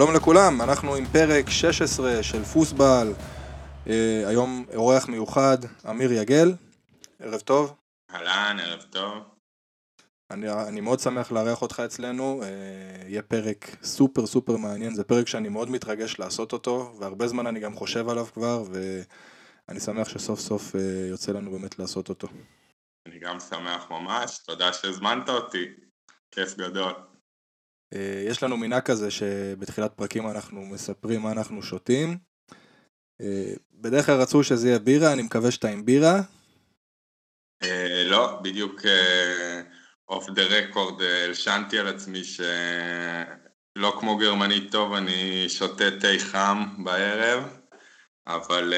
שלום לכולם, אנחנו עם פרק 16 של פוסבל. אה, היום אורח מיוחד, אמיר יגל. ערב טוב. אהלן, ערב טוב. אני, אני מאוד שמח לארח אותך אצלנו, אה, יהיה פרק סופר סופר מעניין, זה פרק שאני מאוד מתרגש לעשות אותו, והרבה זמן אני גם חושב עליו כבר, ואני שמח שסוף סוף אה, יוצא לנו באמת לעשות אותו. אני גם שמח ממש, תודה שהזמנת אותי, כיף גדול. אה, יש לנו מנהג כזה שבתחילת פרקים אנחנו מספרים מה אנחנו שותים. אה, בדרך כלל רצו שזה יהיה בירה, אני מקווה שאתה עם בירה. אה, לא, בדיוק אוף דה רקורד הלשנתי על עצמי שלא כמו גרמני טוב אני שותה תה חם בערב, אבל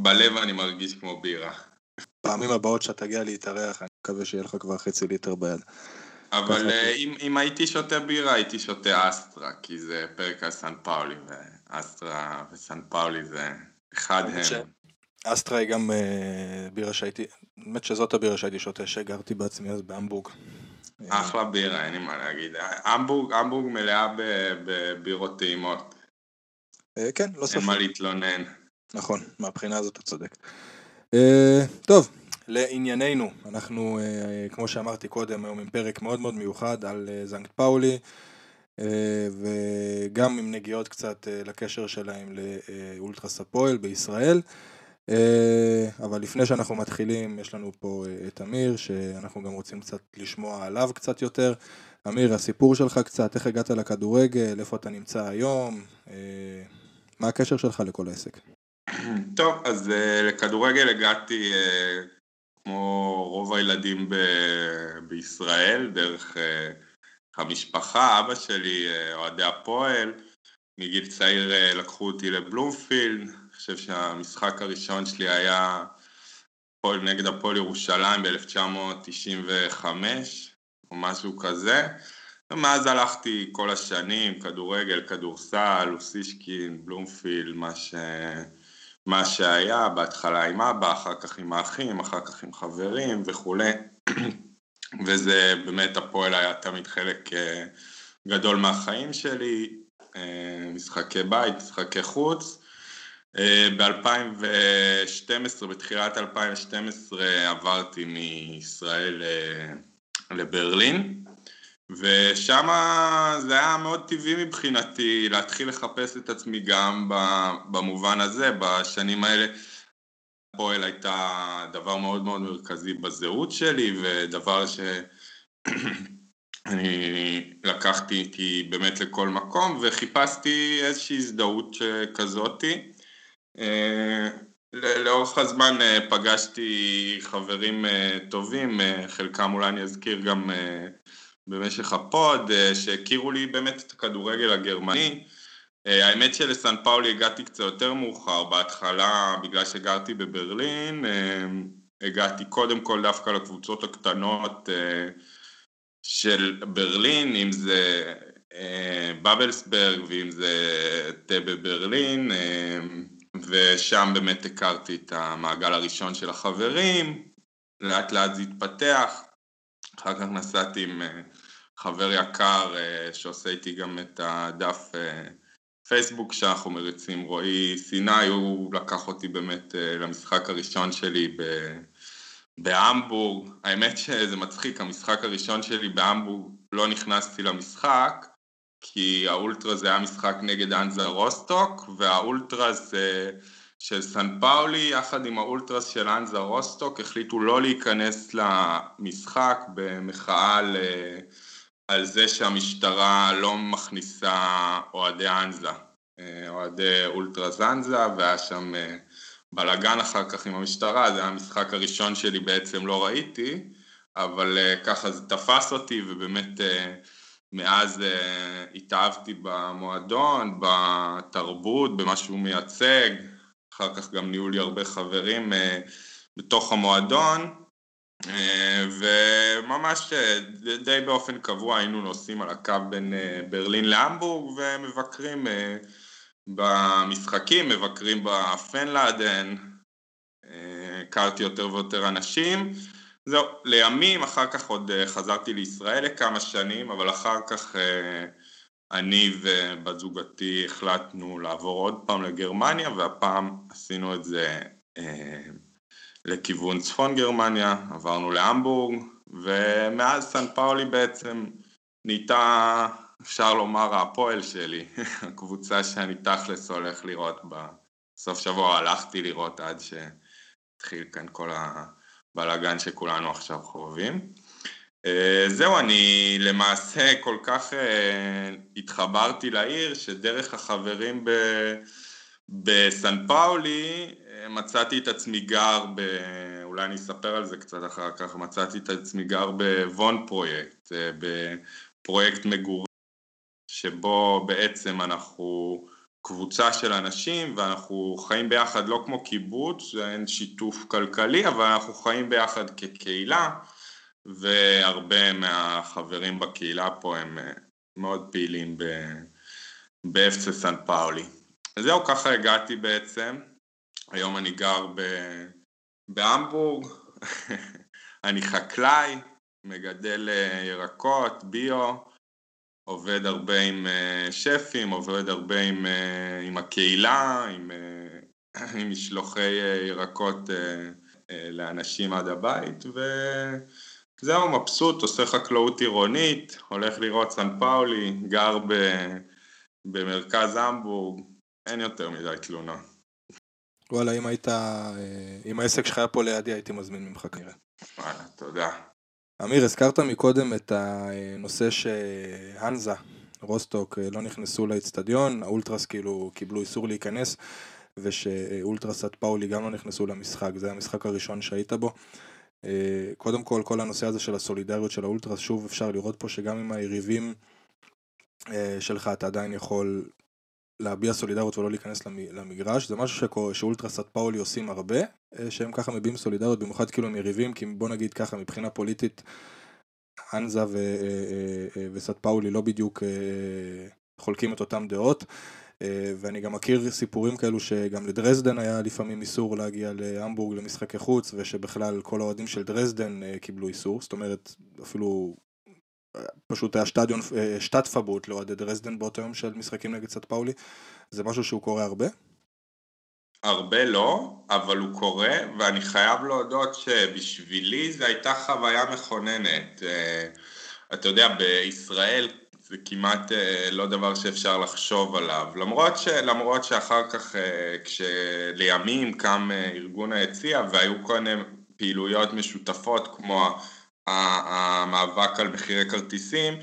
בלב אני מרגיש כמו בירה. פעמים הבאות שאתה תגיע להתארח, אני מקווה שיהיה לך כבר חצי ליטר ביד. אבל אה, אם, אם הייתי שותה בירה הייתי שותה אסטרה, כי זה פרק על סן פאולי, ואסטרה וסן פאולי זה אחד הם. אסטרה היא גם אה, בירה שהייתי, באמת שזאת הבירה שהייתי שותה, שגרתי בעצמי אז בהמבורג. אחלה בירה, אין לי מה להגיד. המבורג, המבורג מלאה בבירות טעימות. אה, כן, לא ספק. אין מה להתלונן. נכון, מהבחינה הזאת אתה צודק. טוב, לענייננו, אנחנו, אה, כמו שאמרתי קודם, היום עם פרק מאוד מאוד מיוחד על אה, זנקט פאולי, אה, וגם עם נגיעות קצת לקשר שלהם לאולטרס הפועל בישראל. אבל לפני שאנחנו מתחילים, יש לנו פה את אמיר, שאנחנו גם רוצים קצת לשמוע עליו קצת יותר. אמיר, הסיפור שלך קצת, איך הגעת לכדורגל, איפה אתה נמצא היום, מה הקשר שלך לכל העסק? טוב, אז לכדורגל הגעתי כמו רוב הילדים ב- בישראל, דרך uh, המשפחה, אבא שלי, uh, אוהדי הפועל, מגיל צעיר uh, לקחו אותי לבלומפילד, אני חושב שהמשחק הראשון שלי היה פועל נגד הפועל ירושלים ב-1995, או משהו כזה, ומאז הלכתי כל השנים, כדורגל, כדורסל, אוסישקין, בלומפילד, מה ש... מה שהיה, בהתחלה עם אבא, אחר כך עם האחים, אחר כך עם חברים וכולי, וזה באמת הפועל היה תמיד חלק אה, גדול מהחיים שלי, אה, משחקי בית, משחקי חוץ. אה, ב-2012, בתחילת 2012 עברתי מישראל לברלין, ושם זה היה מאוד טבעי מבחינתי להתחיל לחפש את עצמי גם במובן הזה, בשנים האלה הפועל הייתה דבר מאוד מאוד מרכזי בזהות שלי ודבר שאני לקחתי איתי באמת לכל מקום וחיפשתי איזושהי הזדהות כזאתי. אה, לאורך הזמן אה, פגשתי חברים אה, טובים, חלקם אולי אני אזכיר גם במשך הפוד, אה, שהכירו לי באמת את הכדורגל הגרמני. אה, האמת שלסן פאולי הגעתי קצת יותר מאוחר, בהתחלה בגלל שגרתי בברלין, אה, הגעתי קודם כל דווקא לקבוצות הקטנות של ברלין, אם זה בבלסברג ואם זה טבה ברלין, ושם באמת הכרתי את המעגל הראשון של החברים, לאט לאט זה התפתח, אחר כך נסעתי עם חבר יקר אה, שעושה איתי גם את הדף אה, פייסבוק שאנחנו מריצים, רועי סיני, הוא לקח אותי באמת אה, למשחק הראשון שלי ב... בהמבורג, האמת שזה מצחיק, המשחק הראשון שלי בהמבורג לא נכנסתי למשחק כי האולטרה זה היה משחק נגד אנזה רוסטוק והאולטרה זה של סן פאולי יחד עם האולטרס של אנזה רוסטוק החליטו לא להיכנס למשחק במחאה. על זה שהמשטרה לא מכניסה אוהדי אנזה, אה, אוהדי אולטרס אנזה, והיה שם אה, בלאגן אחר כך עם המשטרה, זה היה המשחק הראשון שלי בעצם לא ראיתי, אבל אה, ככה זה תפס אותי, ובאמת מאז התאהבתי במועדון, בתרבות, במה שהוא מייצג, אחר כך גם נהיו לי הרבה חברים בתוך המועדון, וממש אה, די באופן קבוע היינו נוסעים על הקו בין אה, ברלין להמבורג ומבקרים במשחקים, מבקרים בפנלאדן, הכרתי יותר ויותר אנשים. זהו, לימים, אחר כך עוד חזרתי לישראל לכמה שנים, אבל אחר כך אני ובת זוגתי החלטנו לעבור עוד פעם לגרמניה והפעם עשינו את זה אה, לכיוון צפון גרמניה, עברנו להמבורג ומאז סן פאולי בעצם נהייתה, אפשר לומר, הפועל שלי, הקבוצה שאני תכלס הולך לראות בסוף שבוע, הלכתי לראות עד שהתחיל כאן כל הבלאגן שכולנו עכשיו חווים. אה, זהו, אני למעשה כל כך אה, התחברתי לעיר, שדרך החברים ב... בסן פאולי מצאתי את עצמי גר, ב... אולי אני אספר על זה קצת אחר כך, מצאתי את עצמי גר בוון פרויקט, בפרויקט מגורים, שבו בעצם אנחנו קבוצה של אנשים ואנחנו חיים ביחד לא כמו קיבוץ, אין שיתוף כלכלי, אבל אנחנו חיים ביחד כקהילה. והרבה מהחברים בקהילה פה הם אה, מאוד פעילים באפסה סן פאולי. זהו, ככה הגעתי בעצם. היום אני גר ב... בהמבורג, אני חקלאי, מגדל אה, ירקות, ביו, עובד הרבה עם אה, שפים, עובד הרבה עם, עם הקהילה, עם, עם משלוחי ירקות לאנשים עד הבית, ו... זהו, מבסוט, עושה חקלאות עירונית, הולך לראות סן פאולי, גר ב... במרכז המבורג, אין יותר מדי תלונה. וואלה, אם היית, אה, אם העסק שלך היה פה לידי, הייתי מזמין ממך כנראה. וואלה, תודה. אמיר, הזכרת מקודם את הנושא שהנזה, רוסטוק, אה, לא נכנסו לאצטדיון, האולטרס כאילו קיבלו איסור להיכנס, ושאולטרס עד פאולי גם לא נכנסו למשחק, זה המשחק הראשון שהיית בו. אה, קודם כל, כל הנושא הזה של הסולידריות של האולטרס, שוב אפשר לראות פה שגם עם היריבים שלך אתה עדיין יכול להביע סולידריות ולא להיכנס למגרש, זה משהו שאולטרס עד פאולי עושים הרבה, אה, שהם ככה מביעים סולידריות, במיוחד כאילו עם יריבים, כי בוא נגיד ככה, מבחינה פוליטית, אנזה וסט פאולי לא בדיוק חולקים את אותם דעות. אה, ואני גם מכיר סיפורים כאלו שגם לדרזדן היה לפעמים איסור להגיע להמבורג למשחקי חוץ ושבכלל כל האוהדים של דרזדן אה, קיבלו איסור, זאת אומרת אפילו אה, פשוט היה שטדיון, שטת פבוט לאוהדי דרזדן באותו יום של משחקים נגד סט פאולי, זה משהו שהוא קורה הרבה? הרבה לא, אבל הוא קורה, ואני חייב להודות שבשבילי זו הייתה חוויה מכוננת. אתה יודע, בישראל זה כמעט אה, לא דבר שאפשר לחשוב עליו. למרות, ש, למרות שאחר כך, אה, כשלימים קם אה, ארגון היציע והיו כל מיני פעילויות משותפות כמו המאבק על מחירי כרטיסים,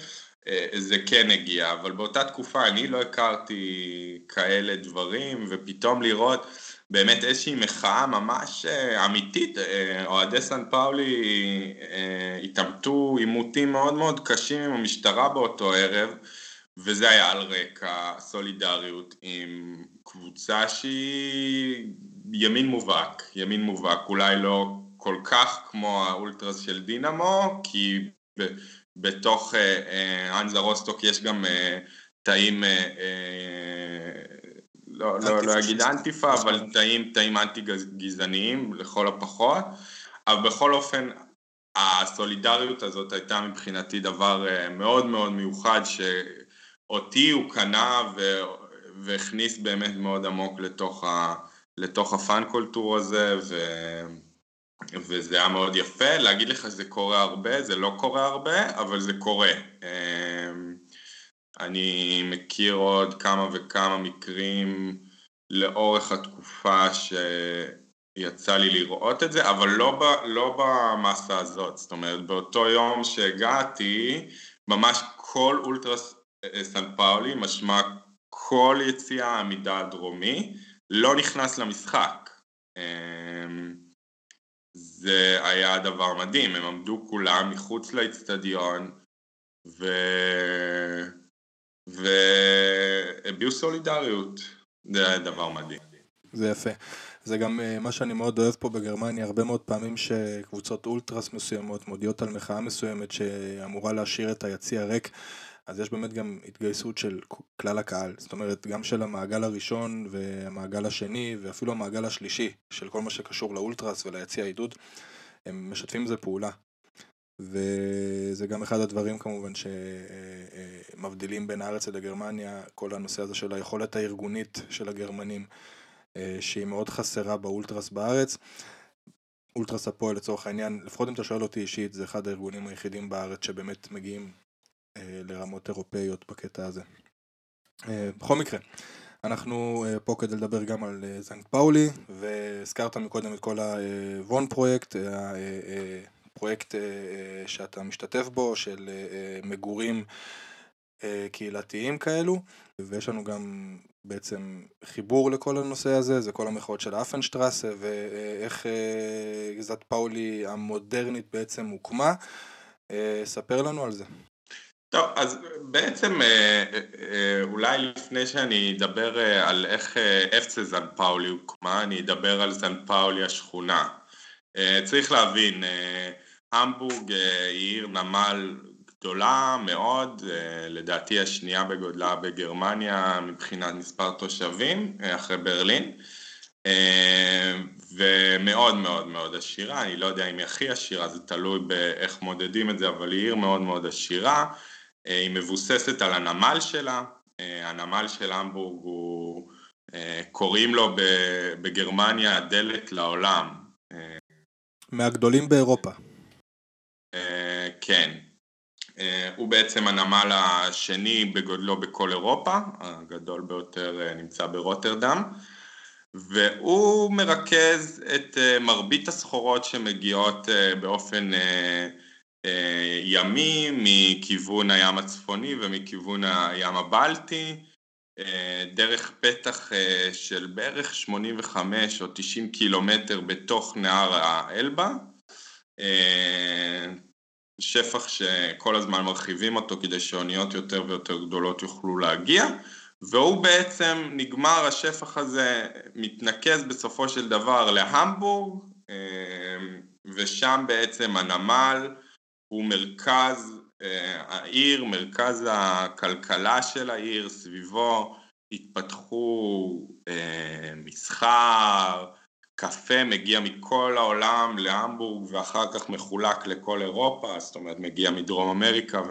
זה כן הגיע, אבל באותה תקופה אני לא הכרתי כאלה דברים, ופתאום לראות באמת איזושהי מחאה ממש אה, אמיתית, אה, אוהדי סן פאולי אה, התעמתו עימותים מאוד מאוד קשים עם המשטרה באותו ערב וזה היה על רקע סולידריות עם קבוצה שהיא ימין מובהק, ימין מובהק, אולי לא כל כך כמו האולטרס של דינמו, כי בתוך אנזה רוסטוק יש גם תאים לא, לא, לא אגיד אנטיפה, אבל תאים, תאים אנטי גזעניים לכל הפחות, אבל בכל אופן הסולידריות הזאת הייתה מבחינתי דבר אה, מאוד מאוד מיוחד שאותי הוא קנה ו... והכניס באמת מאוד עמוק לתוך, ה... לתוך הפאן קולטור הזה ו... וזה היה מאוד יפה, להגיד לך שזה קורה הרבה, זה לא קורה הרבה, אבל זה קורה. אמ, אני מכיר עוד כמה וכמה מקרים לאורך התקופה שיצא לי לראות את זה, אבל לא, ב, לא במסה הזאת, זאת אומרת באותו יום שהגעתי, ממש כל אולטרס אה, סן פאולי, משמע כל יציאה העמידה הדרומי, לא נכנס למשחק. זה היה דבר מדהים, הם עמדו כולם מחוץ לאצטדיון, ו... והביעו סולידריות, זה היה דבר מדהים. זה יפה. זה גם אה, מה שאני מאוד אוהב פה בגרמניה, הרבה מאוד פעמים שקבוצות אולטרס מסוימות מודיעות על מחאה מסוימת שאמורה להשאיר את היציא הריק, אז יש באמת גם התגייסות של כלל הקהל, זאת אומרת גם של המעגל הראשון והמעגל השני ואפילו המעגל השלישי של כל מה שקשור לאולטרס וליציא העידוד, הם משתפים בזה פעולה. וזה גם אחד הדברים כמובן שמבדילים בין הארץ לגרמניה, כל הנושא הזה של היכולת הארגונית של הגרמנים, שהיא מאוד חסרה באולטרס בארץ. אולטרס הפועל לצורך העניין, לפחות אם אתה שואל אותי אישית, זה אחד הארגונים היחידים בארץ שבאמת מגיעים לרמות אירופאיות בקטע הזה. בכל מקרה, אנחנו פה כדי לדבר גם על זנק פאולי, והזכרת מקודם את כל הוון פרויקט, פרויקט שאתה משתתף בו, של מגורים קהילתיים כאלו, ויש לנו גם בעצם חיבור לכל הנושא הזה, זה כל המחאות של אפנשטרסה, ואיך גזת פאולי המודרנית בעצם הוקמה, ספר לנו על זה. טוב, אז בעצם אולי לפני שאני אדבר על איך אפצה זן פאולי הוקמה, אני אדבר על זן פאולי השכונה. צריך להבין, המבורג היא עיר נמל גדולה מאוד, לדעתי השנייה בגודלה בגרמניה מבחינת מספר תושבים, אחרי ברלין, ומאוד מאוד מאוד עשירה, אני לא יודע אם היא הכי עשירה, זה תלוי באיך מודדים את זה, אבל היא עיר מאוד מאוד עשירה, היא מבוססת על הנמל שלה, הנמל של המבורג הוא, קוראים לו בגרמניה הדלת לעולם. מהגדולים באירופה. כן, הוא בעצם הנמל השני בגודלו בכל אירופה, הגדול ביותר נמצא ברוטרדם, והוא מרכז את מרבית הסחורות שמגיעות באופן ימי מכיוון הים הצפוני ומכיוון הים הבלטי, דרך פתח של בערך 85 או 90 קילומטר בתוך נהר האלבה, שפח שכל הזמן מרחיבים אותו כדי שאוניות יותר ויותר גדולות יוכלו להגיע, והוא בעצם נגמר, השפח הזה מתנקז בסופו של דבר להמבורג, ושם בעצם הנמל הוא מרכז העיר, מרכז הכלכלה של העיר, סביבו התפתחו מסחר, קפה מגיע מכל העולם להמבורג ואחר כך מחולק לכל אירופה, זאת אומרת מגיע מדרום אמריקה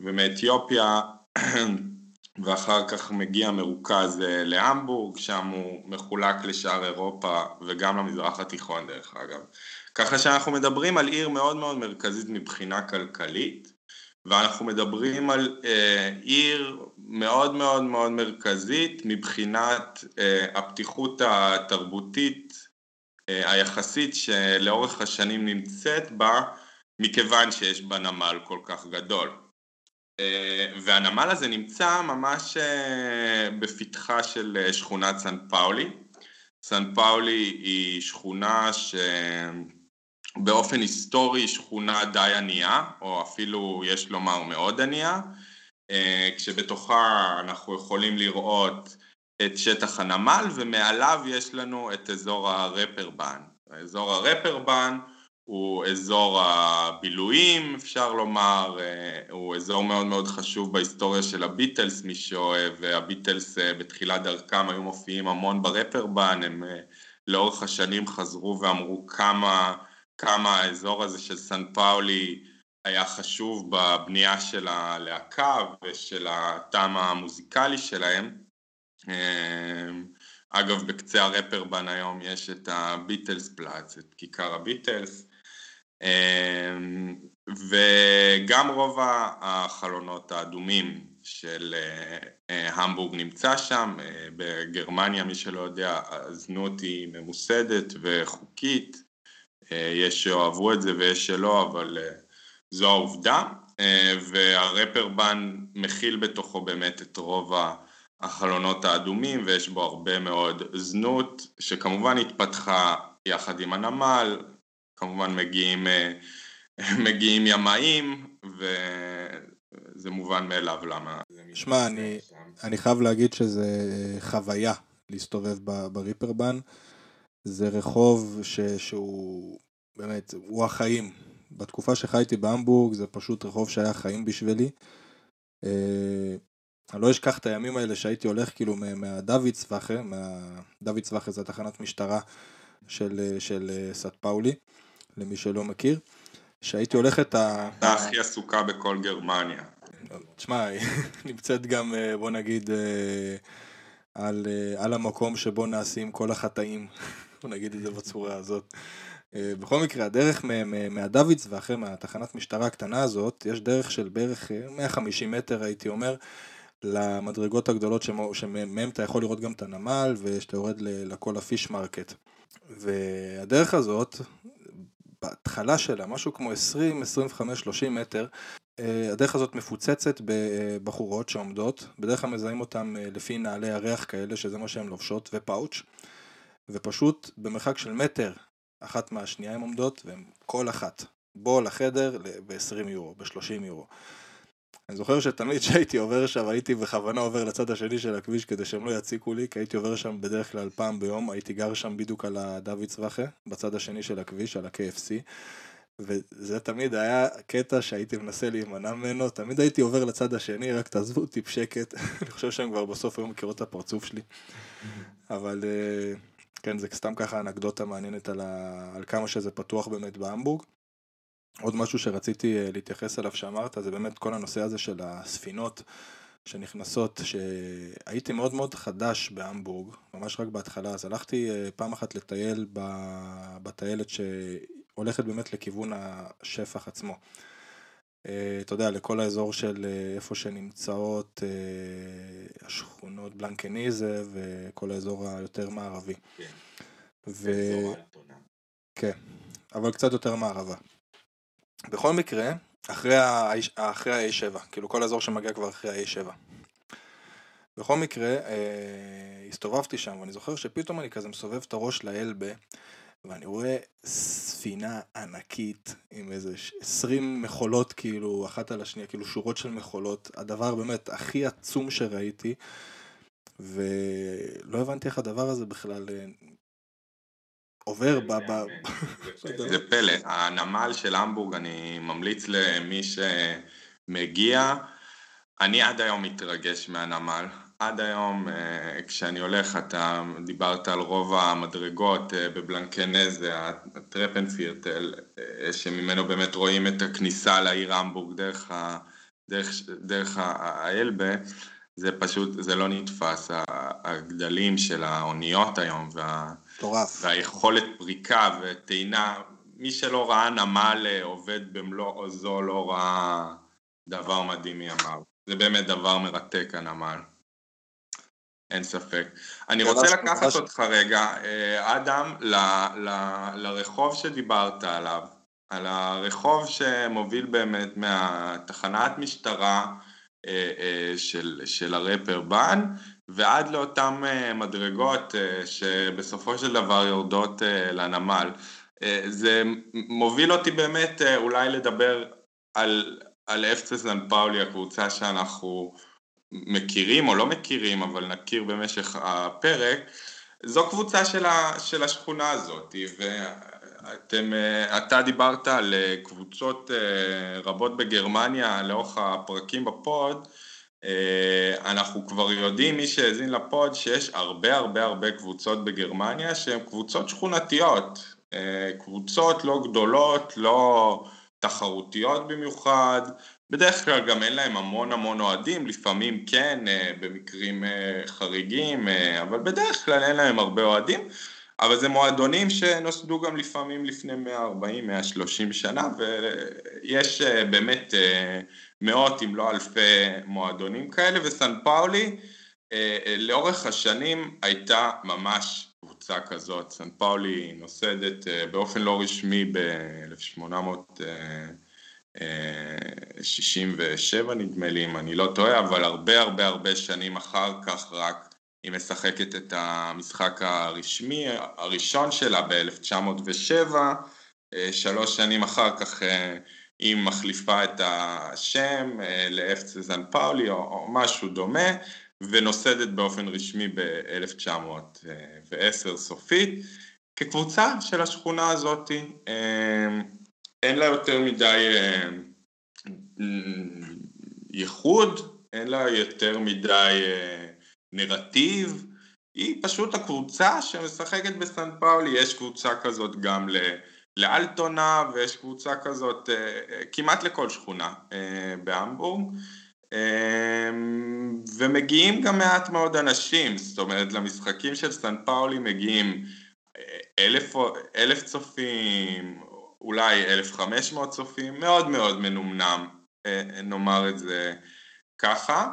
ומאתיופיה ואחר כך מגיע מרוכז להמבורג, שם הוא מחולק לשאר אירופה וגם למזרח התיכון דרך אגב. ככה שאנחנו מדברים על עיר מאוד מאוד מרכזית מבחינה כלכלית, ואנחנו מדברים על עיר מאוד מאוד מאוד מרכזית מבחינת הפתיחות התרבותית היחסית שלאורך השנים נמצאת בה, מכיוון שיש בה נמל כל כך גדול. והנמל הזה נמצא ממש בפתחה של שכונת סן פאולי. סן פאולי היא שכונה שבאופן היסטורי שכונה די ענייה, או אפילו יש לומר מאוד ענייה, כשבתוכה אנחנו יכולים לראות את שטח הנמל ומעליו יש לנו את אזור הרפרבן. אזור הרפרבן הוא אזור הבילויים אפשר לומר, הוא אזור מאוד מאוד חשוב בהיסטוריה של הביטלס, מי שאוהב, והביטלס בתחילת דרכם היו מופיעים המון ברפרבן, הם לאורך השנים חזרו ואמרו כמה, כמה האזור הזה של סן פאולי היה חשוב בבנייה של הלהקה ושל הטעם המוזיקלי שלהם. אגב בקצה הרפרבן היום יש את הביטלס פלאץ, את כיכר הביטלס, וגם רוב החלונות האדומים של המבורג נמצא שם, בגרמניה מי שלא יודע הזנות היא ממוסדת וחוקית, יש שאוהבו את זה ויש שלא אבל זו העובדה, והרפרבן מכיל בתוכו באמת את רוב החלונות האדומים ויש בו הרבה מאוד זנות שכמובן התפתחה יחד עם הנמל, כמובן מגיעים, מגיעים ימאים וזה מובן מאליו למה. שמע, אני, אני חייב להגיד שזה חוויה להסתובב בריפרבן, זה רחוב ש, שהוא באמת, הוא החיים. בתקופה שחייתי בהמבורג זה פשוט רחוב שהיה חיים בשבילי. אני לא אשכח את הימים האלה שהייתי הולך כאילו דוד צווחה זה התחנת משטרה של, של סט פאולי, למי שלא מכיר. שהייתי הולך את ה... התחנה הכי עסוקה בכל גרמניה. תשמע, נמצאת גם, אה, בוא נגיד, אה, על, אה, על המקום שבו נעשים כל החטאים, בוא נגיד את זה בצורה הזאת. בכל מקרה, הדרך מה Davidswache מהתחנת משטרה הקטנה הזאת, יש דרך של בערך 150 מטר הייתי אומר, למדרגות הגדולות שמהם אתה יכול לראות גם את הנמל ושאתה יורד לכל ה Fischmarkt. והדרך הזאת, בהתחלה שלה, משהו כמו 20, 25, 30 מטר, אה, הדרך הזאת מפוצצת בבחורות שעומדות, בדרך כלל מזהים אותן אה, לפי נעלי הריח כאלה, שזה מה שהן לובשות, ופאוץ', ופשוט במרחק של מטר אחת מהשנייה הן עומדות, והן כל אחת בוא לחדר ב-20 יורו, ב-30 יורו. אני זוכר שתמיד כשהייתי עובר שם, הייתי בכוונה עובר לצד השני של הכביש כדי שהם לא יציקו לי, כי הייתי עובר שם בדרך כלל פעם ביום, הייתי גר שם בדיוק על הדוד צווחה, בצד השני של הכביש, על ה-KFC. וזה תמיד היה קטע שהייתי מנסה להימנע ממנו, תמיד הייתי עובר לצד השני, רק תעזבו אותי בשקט, אני חושב שהם כבר בסוף היו מכירות את הפרצוף שלי, אבל אה, כן, זה סתם ככה אנקדוטה מעניינת על, ה... על כמה שזה פתוח באמת בהמבורג. עוד משהו שרציתי אה, להתייחס אליו שאמרת, זה באמת כל הנושא הזה של הספינות שנכנסות, שהייתי מאוד מאוד חדש בהמבורג, ממש רק בהתחלה, אז הלכתי אה, פעם אחת לטייל בטיילת שהולכת באמת לכיוון השפח עצמו. אה, אתה יודע, לכל האזור של איפה שנמצאות השכונות בלנקניזה וכל האזור היותר מערבי. כן. ו... כן, אבל קצת יותר מערבה. בכל מקרה, אחרי ה-A7, כאילו כל האזור שמגיע כבר אחרי ה-A7. בכל מקרה, אה, הסתובבתי שם, ואני זוכר שפתאום אני כזה מסובב את הראש לאלבה, ואני רואה ספינה ענקית עם איזה 20 מכולות כאילו אחת על השנייה, כאילו שורות של מכולות, הדבר באמת הכי עצום שראיתי, ולא הבנתי איך הדבר הזה בכלל אה, עובר ב... ב... זה פלא, הנמל של המבורג, אני ממליץ למי שמגיע, אני עד היום מתרגש מהנמל. עד היום אה, כשאני הולך, אתה דיברת על רוב המדרגות אה, בבלנקנזה, הטרפנפירטל, אה, שממנו באמת רואים את הכניסה לעיר המבורג דרך, ה, דרך, דרך האלבה, זה פשוט, זה לא נתפס, הגדלים של האוניות היום וה... והיכולת פריקה וטעינה, מי שלא ראה נמל עובד במלוא עוזו לא ראה דבר מדהים מימיו. זה באמת דבר מרתק הנמל. אין ספק. אני רוצה לקחת אותך רגע, אה, אדם, ל, ל, לרחוב שדיברת עליו, על הרחוב שמוביל באמת מהתחנת משטרה אה, של, של הרפר בן ועד לאותן אה, מדרגות אה, שבסופו של דבר יורדות אה, לנמל. זה מוביל אותי באמת אולי לדבר על, על אפצה סן פאולי, הקבוצה שאנחנו מכירים או לא מכירים, אבל נכיר במשך הפרק. זו קבוצה של, ה, של השכונה הזאת, ואתה דיברת על קבוצות רבות בגרמניה לאורך הפרקים בפוד, אה, אנחנו כבר יודעים, מי שהאזין לפוד, שיש הרבה הרבה הרבה קבוצות בגרמניה שהן קבוצות שכונתיות, אה, קבוצות לא גדולות, לא תחרותיות במיוחד, בדרך כלל גם אין להם המון המון אוהדים, לפעמים כן אה, במקרים חריגים, אבל בדרך כלל אין להם הרבה אוהדים, אבל זה מועדונים שנוסדו גם לפעמים לפני 140-130 שנה, ויש באמת מאות אם לא אלפי מועדונים כאלה, וסן פאולי אה, אה, לאורך השנים הייתה ממש קבוצה כזאת. סן פאולי נוסדת אה, באופן לא רשמי ב-1867 נדמה לי, אם אני לא טועה, אבל הרבה הרבה הרבה שנים אחר כך רק היא משחקת את המשחק הרשמי הראשון שלה ב-1907, שלוש שנים אחר כך היא מחליפה את השם אה, לאפצה זן פאולי או, משהו דומה ונוסדת באופן רשמי ב-1910 סופית כקבוצה של השכונה הזאת אה, אין לה יותר מדי אה, ייחוד, אין לה יותר מדי נרטיב, היא פשוט הקבוצה שמשחקת בסן פאולי, יש קבוצה כזאת גם לאלטונה ויש קבוצה כזאת כמעט לכל שכונה בהמבורג. ומגיעים גם מעט מאוד אנשים, זאת אומרת למשחקים של סן פאולי מגיעים אלף, אלף צופים, אולי אלף חמש מאות צופים, מאוד מאוד מנומנם, נאמר את זה ככה,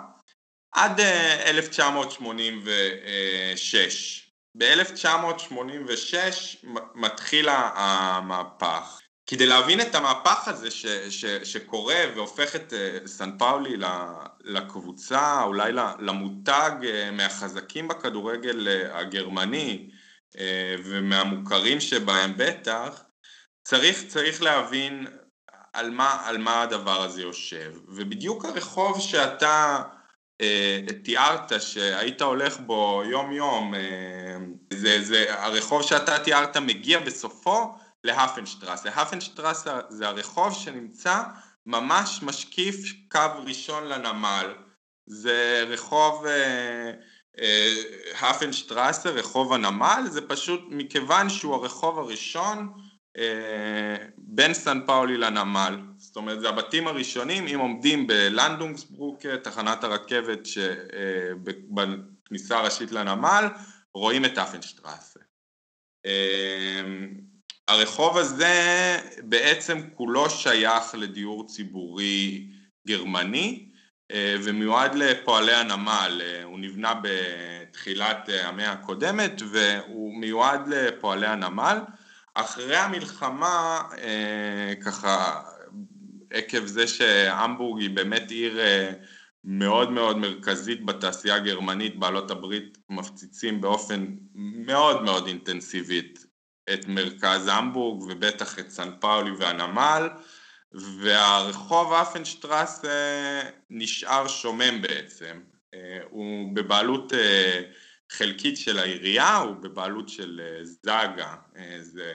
עד 1986. ב-1986 מתחיל המהפך. כדי להבין את המהפך הזה ש, ש, שקורה והופך את סן פאולי לקבוצה, אולי למותג מהחזקים בכדורגל הגרמני ומהמוכרים שבהם בטח, צריך, צריך להבין על מה, על מה הדבר הזה יושב. ובדיוק הרחוב שאתה אה, תיארת שהיית הולך בו יום יום, אה, זה, זה הרחוב שאתה תיארת מגיע בסופו להפנשטרסה. הפנשטרסה זה הרחוב שנמצא ממש משקיף קו ראשון לנמל. זה רחוב אה, אה, הפנשטרסה, רחוב הנמל, זה פשוט מכיוון שהוא הרחוב הראשון בין סן פאולי לנמל. זאת אומרת, זה הבתים הראשונים, אם עומדים בלנדונגסברוק, תחנת הרכבת שבכניסה אה, הראשית לנמל, רואים את אפנשטרסה. אה, הרחוב הזה בעצם כולו שייך לדיור ציבורי גרמני ומיועד לפועלי הנמל, הוא נבנה בתחילת המאה הקודמת והוא מיועד לפועלי הנמל אחרי המלחמה, אה, ככה, עקב זה שהמבורג היא באמת עיר אה, מאוד מאוד מרכזית בתעשייה הגרמנית, בעלות הברית מפציצים באופן מאוד מאוד אינטנסיבית את מרכז המבורג ובטח את סן פאולי והנמל והרחוב אפנשטרס נשאר שומם בעצם, אה, הוא בבעלות חלקית של העירייה, הוא בבעלות של זאגה, זה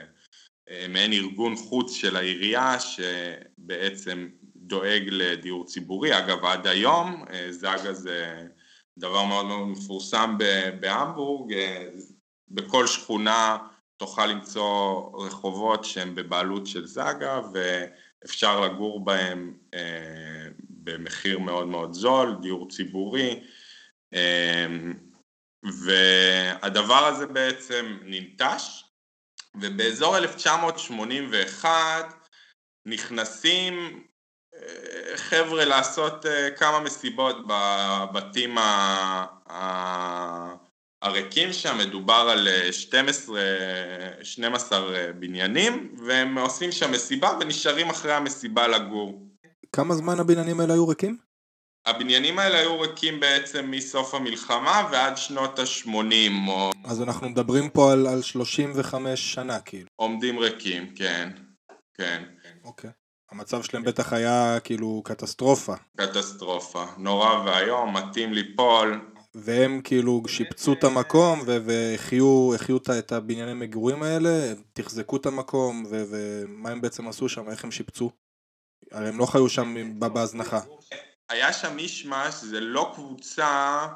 אה, מעין ארגון חוץ של העירייה שבעצם דואג לדיור ציבורי, אגב עד היום אה, זאגה זה דבר מאוד מאוד מפורסם בהמבורג, אה, בכל שכונה תוכל למצוא רחובות שהם בבעלות של זאגה ואפשר לגור בהם במחיר מאוד מאוד זול, דיור ציבורי והדבר הזה בעצם ננטש ובאזור 1981 נכנסים אה, חבר'ה לעשות אה, כמה מסיבות בבתים הריקים שם, מדובר על 12, אה, 12 בניינים, והם עושים שם מסיבה ונשארים אחרי המסיבה לגור. כמה זמן הבניינים האלה היו ריקים? הבניינים האלה היו ריקים בעצם מסוף המלחמה ועד שנות ה-80 או... אז אנחנו מדברים פה על, על 35 שנה כאילו. עומדים ריקים, כן, כן. אוקיי. המצב שלהם בטח היה כאילו קטסטרופה. קטסטרופה, נורא ואיום, מתאים ליפול. והם כאילו שיפצו את המקום והחיו את הבנייני מגורים האלה, תחזקו את המקום ומה הם בעצם עשו שם, איך הם שיפצו? הרי הם לא חיו שם בהזנחה. היה שם מישמש, זה לא קבוצה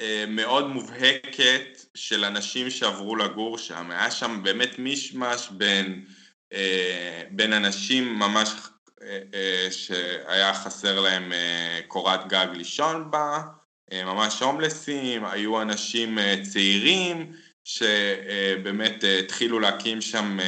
אה, מאוד מובהקת של אנשים שעברו לגור שם, היה שם באמת מישמש בין, אה, בין אנשים ממש אה, אה, שהיה חסר להם אה, קורת גג לישון בה, אה, ממש הומלסים, היו אנשים צעירים שבאמת התחילו להקים שם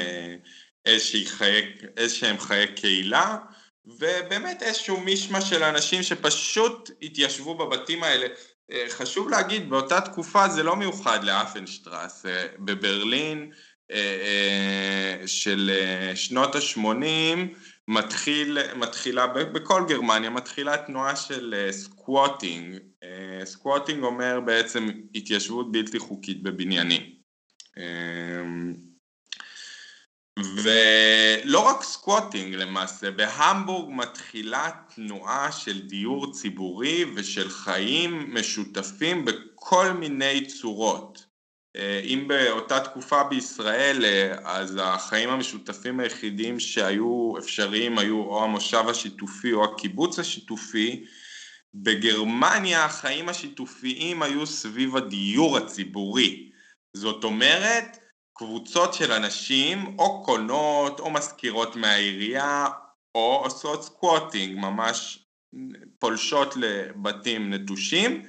איזשהם חיי קהילה ובאמת איזשהו מישמע של אנשים שפשוט התיישבו בבתים האלה. אה, חשוב להגיד, באותה תקופה זה לא מיוחד לאפנשטרס, בברלין אה, של אה, שנות ה-80 מתחיל, מתחילה, בכל גרמניה מתחילה תנועה של squatting. squatting אומר בעצם התיישבות בלתי חוקית בבניינים. ולא רק squatting למעשה, בהמבורג מתחילה תנועה של דיור ציבורי ושל חיים משותפים בכל מיני צורות. אה, אם באותה תקופה בישראל אה, אז החיים המשותפים היחידים שהיו אפשריים היו או המושב השיתופי או הקיבוץ השיתופי, בגרמניה החיים השיתופיים היו סביב הדיור הציבורי. זאת אומרת קבוצות של אנשים או קונות או מחכירות מהעירייה או עושות squatting, ממש פולשות לבתים נטושים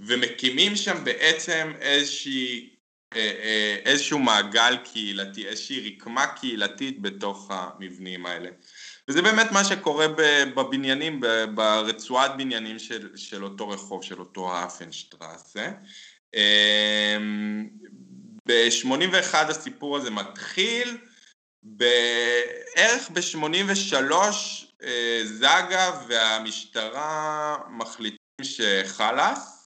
ומקימים שם בעצם איזושהי, אה, אה, איזשהו מעגל קהילתי, איזושהי רקמה קהילתית בתוך המבנים האלה. וזה באמת מה שקורה בבניינים, ברצועת בניינים של, של אותו רחוב, של אותו האפנשטרסה. אמ, ב-81 הסיפור הזה מתחיל, בערך ב-83 אה, זאגה והמשטרה מחליטים שחלאס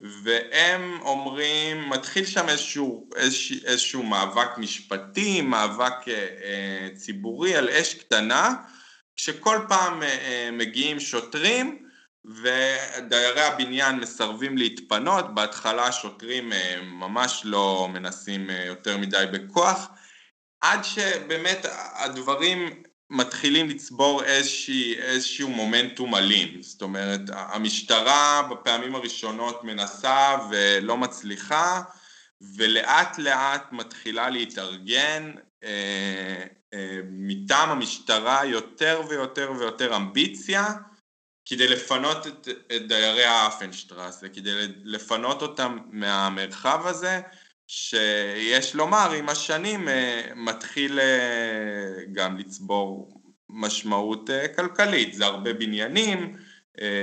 והם אומרים, מתחיל שם איזשהו, איזשהו, איזשהו מאבק משפטי, מאבק אה, אה, ציבורי על אש קטנה, כשכל פעם אה, אה מגיעים שוטרים ודיירי הבניין מסרבים להתפנות, בהתחלה השוטרים אה, ממש לא מנסים אה, יותר מדי בכוח, עד שבאמת הדברים מתחילים לצבור איזושהי, איזשהו מומנטום אלים, זאת אומרת המשטרה בפעמים הראשונות מנסה ולא מצליחה ולאט לאט מתחילה להתארגן אה, אה, מטעם המשטרה יותר ויותר ויותר אמביציה כדי לפנות את, את דיירי האפנשטרסה, כדי לפנות אותם מהמרחב הזה שיש לומר עם השנים אה, מתחיל אה, גם לצבור משמעות אה, כלכלית, זה הרבה בניינים,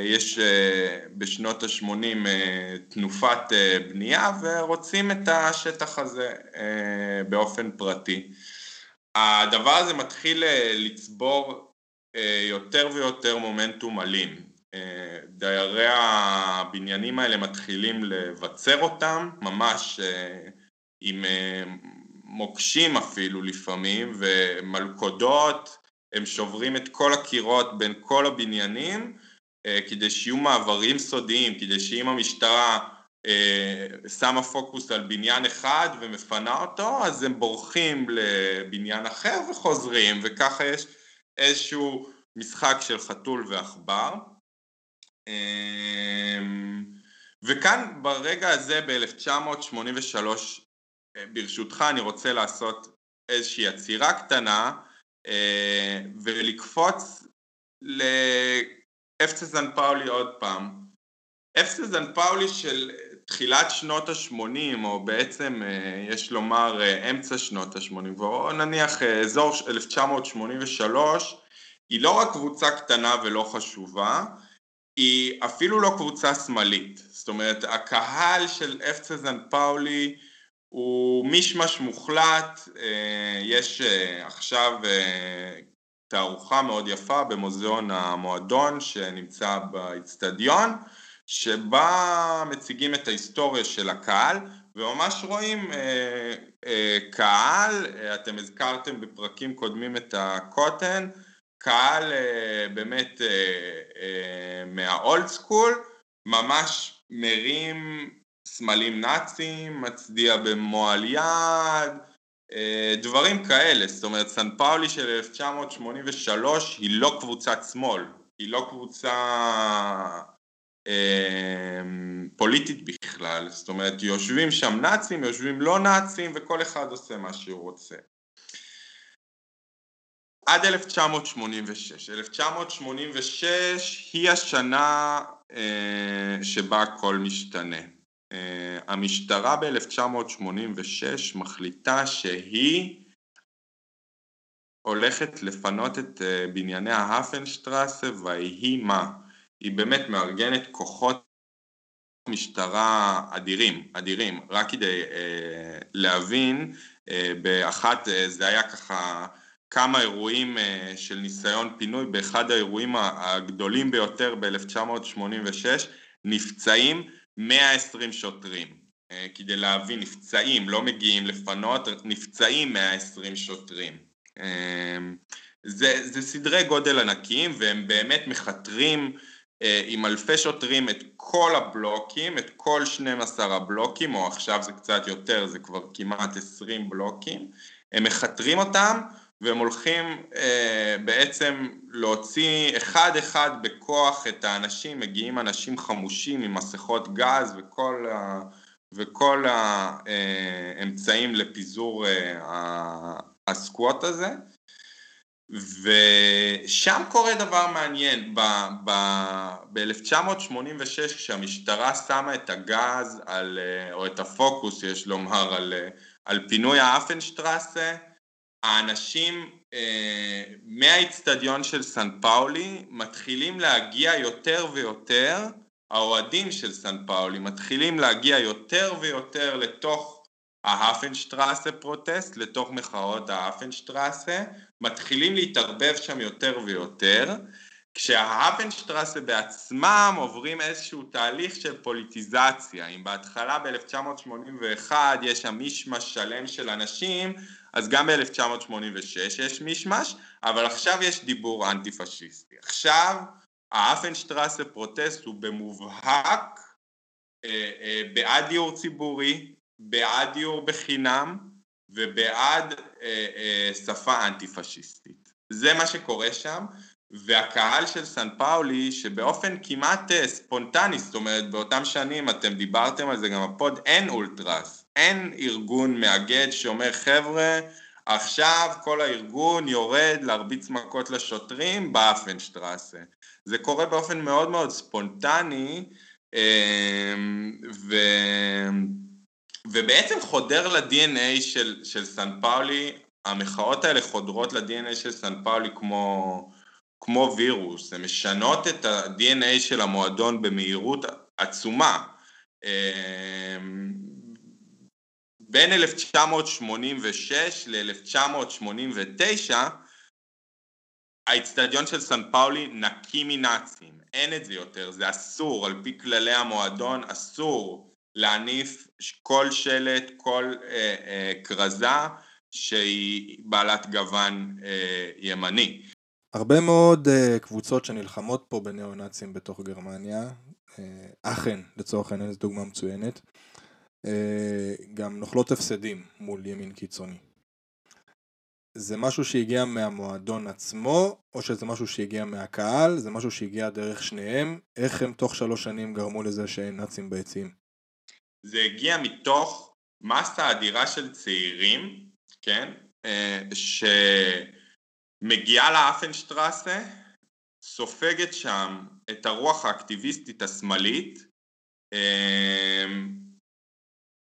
יש בשנות ה-80 תנופת בנייה ורוצים את השטח הזה באופן פרטי. הדבר הזה מתחיל לצבור יותר ויותר מומנטום אלים. דיירי הבניינים האלה מתחילים לבצר אותם, ממש אה, עם אה, מוקשים אפילו לפעמים ומלכודות, הם שוברים את כל הקירות בין כל הבניינים אה, כדי שיהיו מעברים סודיים, כדי שאם המשטרה שמה פוקוס על בניין אחד ומפנה אותו, אז הם בורחים לבניין אחר וחוזרים, וככה יש איזשהו משחק של חתול ועכבר. אמ, וכאן ברגע הזה ב-1983 אה, ברשותך אני רוצה לעשות איזושהי עצירה קטנה אה, ולקפוץ לאפסה זן פאולי עוד פעם. אפסה זן פאולי של תחילת שנות ה-80 או בעצם אה, יש לומר אמצע שנות ה-80 או נניח אזור 1983 היא לא רק קבוצה קטנה ולא חשובה היא אפילו לא קבוצה שמאלית, זאת אומרת הקהל של אפצה זן פאולי הוא מישמש מוחלט, אה, יש אה, עכשיו אה, תערוכה מאוד יפה במוזיאון המועדון שנמצא באיצטדיון שבה מציגים את ההיסטוריה של הקהל וממש רואים אה, אה, קהל, אתם הזכרתם בפרקים קודמים את הקוטן, קהל אה, באמת אה, אה, מהאולד סקול, ממש מרים סמלים נאצים, מצדיע במועל יד, דברים כאלה, זאת אומרת סן פאולי של 1983 היא לא קבוצת שמאל, היא לא קבוצה אה, פוליטית בכלל, זאת אומרת יושבים שם נאצים, יושבים לא נאצים וכל אחד עושה מה שהוא רוצה. עד 1986. 1986 היא השנה אה, שבה הכל משתנה. אה, המשטרה ב-1986 מחליטה שהיא הולכת לפנות את אה, בנייני ההפנשטרסה ויהי מה? היא באמת מארגנת כוחות משטרה אדירים, אדירים, רק כדי אה, להבין, אה, באחת, אה, זה היה ככה כמה אירועים אה, של ניסיון פינוי, באחד האירועים הגדולים ביותר ב-1986 נפצעים 120 שוטרים. אה, כדי להבין, נפצעים, לא מגיעים לפנות, נפצעים 120 שוטרים. אה, זה, זה סדרי גודל ענקיים והם באמת מכתרים עם אלפי שוטרים את כל הבלוקים, את כל 12 הבלוקים, או עכשיו זה קצת יותר, זה כבר כמעט 20 בלוקים, הם מכתרים אותם והם הולכים אה, בעצם להוציא אחד אחד בכוח את האנשים, מגיעים אנשים חמושים עם מסכות גז וכל וכל האמצעים לפיזור הסקווט הזה. ושם קורה דבר מעניין, ב-1986 כשהמשטרה שמה את הגז על, או את הפוקוס יש לומר על, על פינוי האפנשטרסה, האנשים אה, מהאיצטדיון של סן פאולי מתחילים להגיע יותר ויותר, האוהדים של סן פאולי מתחילים להגיע יותר ויותר לתוך ההפנשטרסה פרוטסט לתוך מחאות ההפנשטרסה, מתחילים להתערבב שם יותר ויותר, כשההפנשטרסה בעצמם עוברים איזשהו תהליך של פוליטיזציה, אם בהתחלה ב-1981 יש שם מישמש שלם של אנשים, אז גם ב-1986 יש מישמש, אבל עכשיו יש דיבור אנטי פשיסטי. עכשיו Hafenstraße Protest הוא במובהק אה, אה, בעד דיור ציבורי, בעד דיור בחינם ובעד אה, אה, שפה אנטי פשיסטית. זה מה שקורה שם, והקהל של סן פאולי שבאופן כמעט אה, ספונטני, זאת אומרת באותם שנים אתם דיברתם על זה גם ב pod, אין אולטרס, אין ארגון מאגד שאומר חבר'ה עכשיו כל הארגון יורד להרביץ מכות לשוטרים ב Hafenstraße. זה קורה באופן מאוד מאוד ספונטני אה, ו... ובעצם חודר ל-DNA של, של סן פאולי, המחאות האלה חודרות ל-DNA של סן פאולי כמו, כמו וירוס, הן משנות את ה-DNA של המועדון במהירות עצומה. אמ, בין 1986 ל-1989 האיצטדיון של סן פאולי נקי מנאצים, אין את זה יותר, זה אסור, על פי כללי המועדון אסור להניף כל שלט, כל אה, אה, כרזה שהיא בעלת גוון אה, ימני. הרבה מאוד uh, קבוצות שנלחמות פה בניאו-נאצים בתוך גרמניה, uh, אכן לצורך העניין זו דוגמה מצוינת, uh, גם נוכלות הפסדים מול ימין קיצוני. זה משהו שהגיע מהמועדון עצמו, או שזה משהו שהגיע מהקהל, זה משהו שהגיע דרך שניהם, איך הם תוך שלוש שנים גרמו לזה שאין נאצים ביציעים? זה הגיע מתוך מסה אדירה של צעירים, כן, אה, שמגיעה לאפנשטרסה, סופגת שם את הרוח האקטיביסטית השמאלית, אה,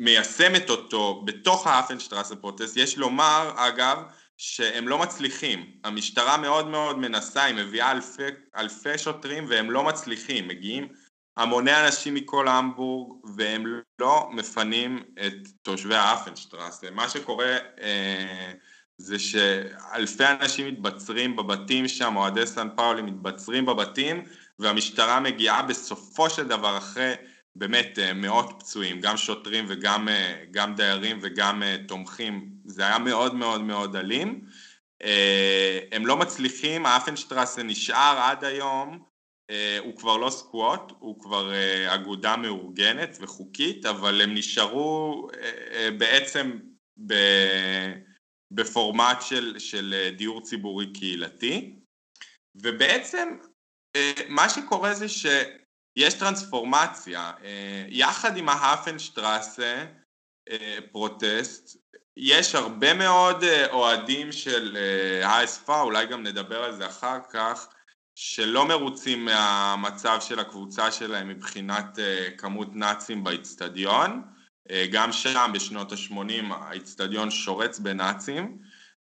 מיישמת אותו בתוך האפנשטרסה פרוטסט, יש לומר אגב שהם לא מצליחים, המשטרה מאוד מאוד מנסה, היא מביאה אלפי, אלפי שוטרים והם לא מצליחים, מגיעים המוני אנשים מכל המבורג והם לא מפנים את תושבי האפנשטרסה. מה שקורה אה, זה שאלפי אנשים מתבצרים בבתים שם, אוהדי סן פאולי מתבצרים בבתים והמשטרה מגיעה בסופו של דבר אחרי באמת אה, מאות פצועים, גם שוטרים וגם אה, גם דיירים וגם אה, תומכים, זה היה מאוד מאוד מאוד אלים. הם לא מצליחים, האפנשטרסה נשאר עד היום הוא כבר לא סקווט, הוא כבר אה, אגודה מאורגנת וחוקית, אבל הם נשארו אה, בעצם בפורמט של, של דיור ציבורי קהילתי, ובעצם מה שקורה זה שיש טרנספורמציה, יחד עם ההפנשטרסה פרוטסט, יש הרבה מאוד אוהדים של האספה, אולי גם נדבר על זה אחר כך, שלא מרוצים מהמצב של הקבוצה שלהם מבחינת אה, כמות נאצים באיצטדיון, אה, גם שם בשנות ה-80 האיצטדיון שורץ בנאצים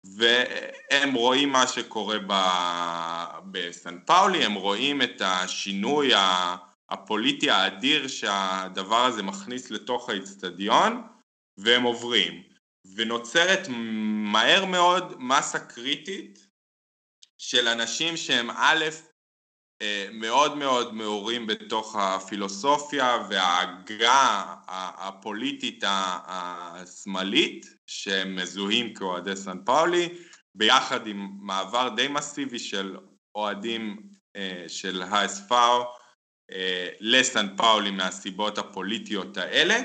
והם רואים מה שקורה בסן פאולי, הם רואים את השינוי הפוליטי האדיר שהדבר הזה מכניס לתוך האיצטדיון והם עוברים. ונוצרת מהר מאוד מסה קריטית של אנשים שהם א', אה, מאוד מאוד מעורים בתוך הפילוסופיה וההגה הפוליטית השמאלית שהם מזוהים כאוהדי סן פאולי ביחד עם מעבר די מסיבי של אוהדים אה, של האספאו אה, לסן פאולי מהסיבות הפוליטיות האלה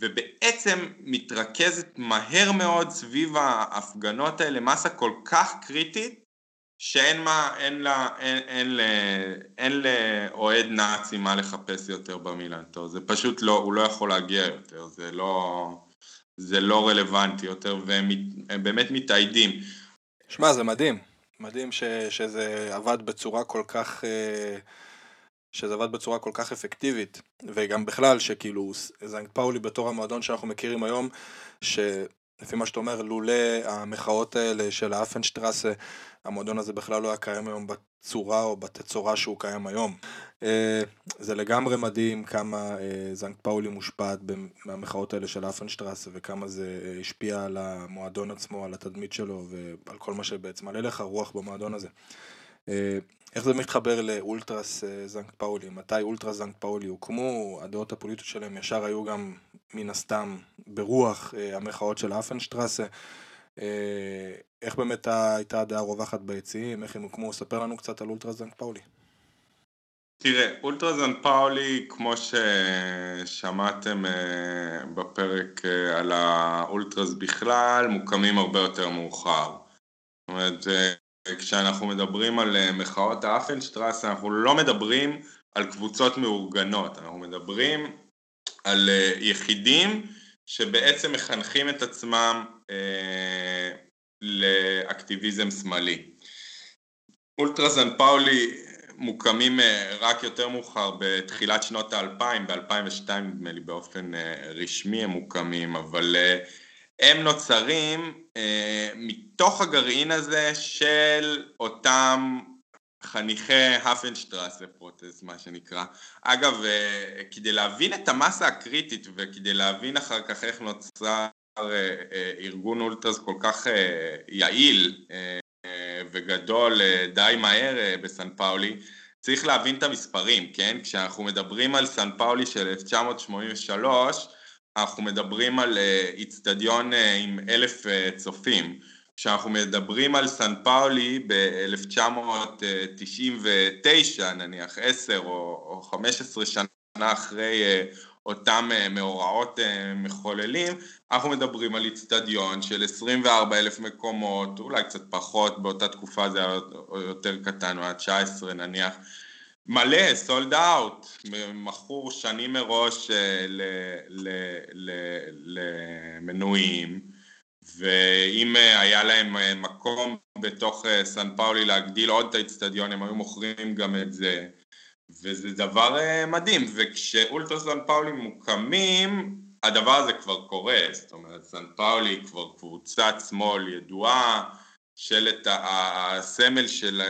ובעצם מתרכזת מהר מאוד סביב ההפגנות האלה מסה כל כך קריטית שאין מה, אין לה, אין, אין, ל, אין לאוהד נאצי מה לחפש יותר במילנטו, זה פשוט לא, הוא לא יכול להגיע יותר, זה לא, זה לא רלוונטי יותר, והם באמת מתאיידים. שמע, זה מדהים, מדהים ש, שזה עבד בצורה כל כך... אה, שזה עבד בצורה כל כך אפקטיבית, וגם בכלל שכאילו זנק פאולי בתור המועדון שאנחנו מכירים היום, שלפי מה שאתה אומר, לולא המחאות האלה של האפנשטרסה, המועדון הזה בכלל לא היה קיים היום בצורה או בתצורה שהוא קיים היום. אה, זה לגמרי מדהים כמה אה, זנק פאולי מושפעת מהמחאות האלה של האפנשטרסה וכמה זה אה, השפיע על המועדון עצמו, על התדמית שלו ועל כל מה שבעצם מעלה לך רוח במועדון הזה. איך זה מתחבר לאולטרס אה, זנק פאולי? מתי אולטרס זנק פאולי הוקמו? הדעות הפוליטיות שלהם ישר היו גם מן הסתם ברוח אה, המחאות של אפנשטרסה. אה, איך באמת הייתה הדעה הרווחת ביציעים? איך הם הוקמו? ספר לנו קצת על אולטרס זנק פאולי. תראה, אולטרה זן פאולי, כמו ששמעתם בפרק על האולטרס בכלל, מוקמים הרבה יותר מאוחר. זאת אומרת, כשאנחנו מדברים על אה, מחאות האפנשטרסה, אנחנו לא מדברים על קבוצות מאורגנות, אנחנו מדברים על אה, יחידים שבעצם מחנכים את עצמם אה, לאקטיביזם שמאלי. אולטרזן פאולי מוקמים אה, רק יותר מאוחר בתחילת שנות האלפיים, ב-2002 נדמה לי באופן רשמי הם מוקמים, אבל הם נוצרים אה, מתוך הגרעין הזה של אותם חניכי הפנשטרסה פרוטס, מה שנקרא. אגב, אה, כדי להבין את המסה הקריטית וכדי להבין אחר כך איך נוצר אה, אה, ארגון אולטרס כל כך אה, יעיל אה, וגדול אה, די מהר אה, בסן פאולי, צריך להבין את המספרים, כן? כשאנחנו מדברים על סן פאולי של 1983, אנחנו מדברים על אה, איצטדיון אה, עם אלף אה, צופים. כשאנחנו מדברים על סן פאולי ב-1999, נניח 10 או 15 שנה אחרי אותם מאורעות מחוללים, אנחנו מדברים על איצטדיון של 24 אלף מקומות, אולי קצת פחות, באותה תקופה זה היה יותר קטן, הוא היה 19 נניח, מלא, סולד אאוט, מכור שנים מראש אה, למנויים, ואם אה, היה להם אה, מקום בתוך סן פאולי להגדיל עוד את האיצטדיון, הם היו מוכרים גם את זה, וזה דבר מדהים, וכשאולטרה סן פאולי מוקמים, הדבר הזה כבר קורה, זאת אומרת, סן פאולי כבר קבוצת שמאל ידועה, שלט הסמל של,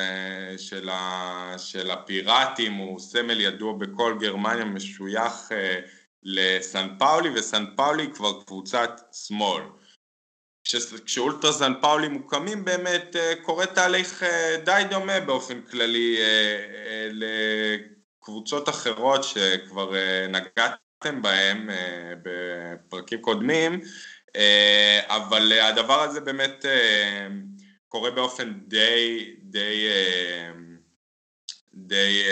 של, של הפיראטים הוא סמל ידוע בכל גרמניה משוייך אה, לסן פאולי וסן פאולי כבר קבוצת שמאל. כשאולטרה סן פאולי מוקמים באמת אה, קורה תהליך אה, די דומה באופן כללי לקבוצות אחרות שכבר נגעתם בהם בפרקים קודמים אבל הדבר הזה באמת קורה באופן די, די, אה, די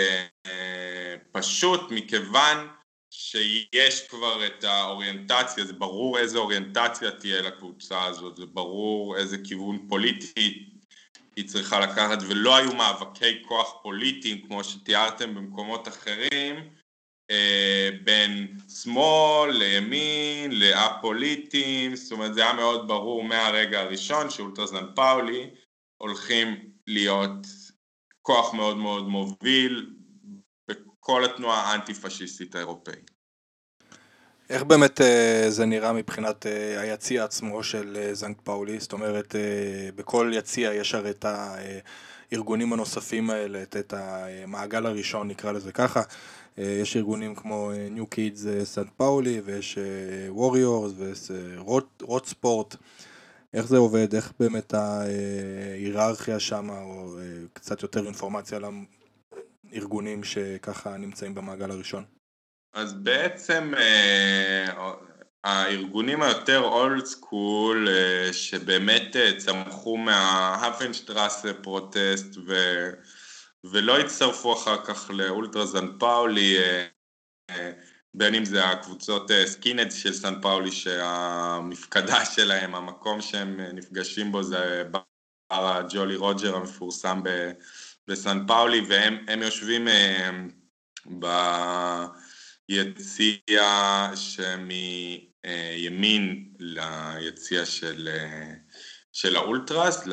אה, פשוט מכיוון שיש כבר את האוריינטציה, זה ברור איזה אוריינטציה תהיה לקבוצה הזאת, זה ברור איזה כיוון פוליטי היא צריכה לקחת ולא היו מאבקי כוח פוליטיים כמו שתיארתם במקומות אחרים בין שמאל לימין לאפוליטים, זאת אומרת זה היה מאוד ברור מהרגע הראשון שאולטרזן פאולי הולכים להיות כוח מאוד מאוד מוביל בכל התנועה האנטי-פשיסטית האירופאית. איך באמת אה, זה נראה מבחינת אה, היציע עצמו של זנק פאולי? זאת אומרת, בכל יציע יש הרי את הארגונים הנוספים האלה, את המעגל הראשון נקרא לזה ככה. אה, יש ארגונים כמו אה, New Kids Sankt אה, Pauli ויש Warriors ויש Rot Sport איך זה עובד, איך באמת ההיררכיה שם, או קצת יותר אינפורמציה על הארגונים שככה נמצאים במעגל הראשון. אז בעצם הארגונים היותר old school שבאמת צמחו מה Hafenstraße Protest ו... ולא הצטרפו אחר כך לאולטרה זן פאולי, אה, אה, בין אם זה הקבוצות skinheads אה, של סן פאולי שהמפקדה שלהם, המקום שהם נפגשים בו זה ה Jolly Roger המפורסם בסן פאולי, והם יושבים ביציע שמימין ליציע של, של האולטרס,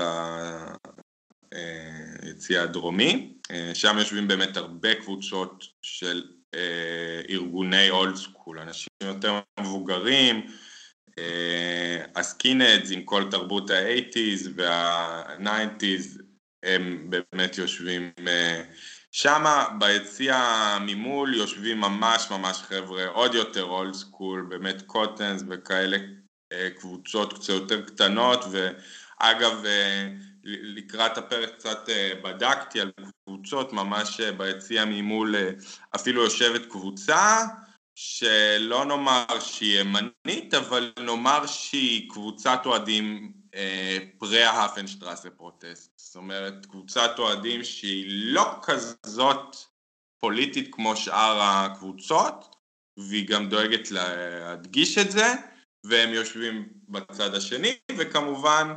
ליציע הדרומי, שם יושבים באמת הרבה קבוצות של ארגוני old school, אנשים יותר מבוגרים, ה skinheads עם כל תרבות ה eighties וה nineties הם באמת יושבים שמה ביציע ממול יושבים ממש ממש חבר'ה עוד יותר old school, באמת Kuttens וכאלה קבוצות קצת יותר קטנות. ואגב לקראת הפרק קצת בדקתי על קבוצות ממש ביציע ממול אפילו יושבת קבוצה שלא נאמר שהיא ימנית אבל נאמר שהיא קבוצת אוהדים פרה האפנשטרסה פרוטסט, זאת אומרת קבוצת אוהדים שהיא לא כזאת פוליטית כמו שאר הקבוצות והיא גם דואגת להדגיש את זה והם יושבים בצד השני וכמובן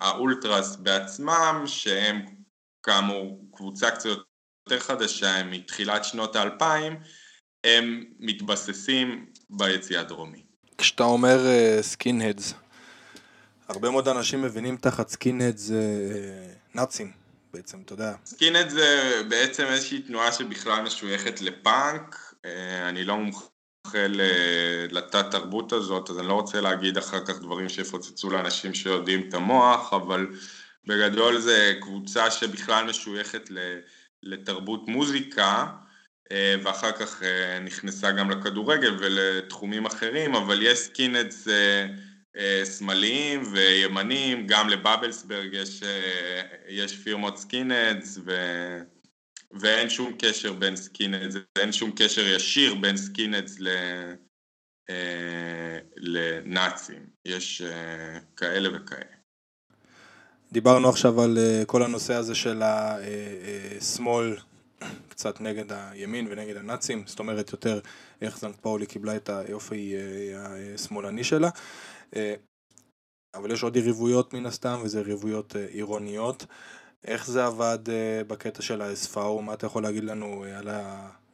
האולטרס בעצמם שהם כאמור קבוצה קצת יותר חדשה, הם מתחילת שנות האלפיים הם מתבססים ביציע הדרומי. כשאתה אומר skinheads, הרבה מאוד אנשים מבינים תחת skinheads נאצים בעצם, אתה יודע. skinheads זה בעצם איזושהי תנועה שבכלל משויכת לפאנק, אני לא מומחה לתת תרבות הזאת, אז אני לא רוצה להגיד אחר כך דברים שיפוצצו לאנשים שיודעים את המוח, אבל בגדול זה קבוצה שבכלל משויכת לתרבות מוזיקה ואחר כך נכנסה גם לכדורגל ולתחומים אחרים, אבל יש skinheads שמאליים וימניים, גם לבאבלסברג יש, יש פירמות skinheads ואין שום קשר בין skinheads, אין שום קשר ישיר בין skinheads לנאצים, יש כאלה וכאלה. דיברנו עכשיו על כל הנושא הזה של השמאל קצת נגד הימין ונגד הנאצים, זאת אומרת יותר איך סנט פאולי קיבלה את היופי השמאלני שלה, אבל יש עוד יריבויות מן הסתם וזה יריבויות עירוניות, איך זה עבד בקטע של ה-SFAO, מה אתה יכול להגיד לנו על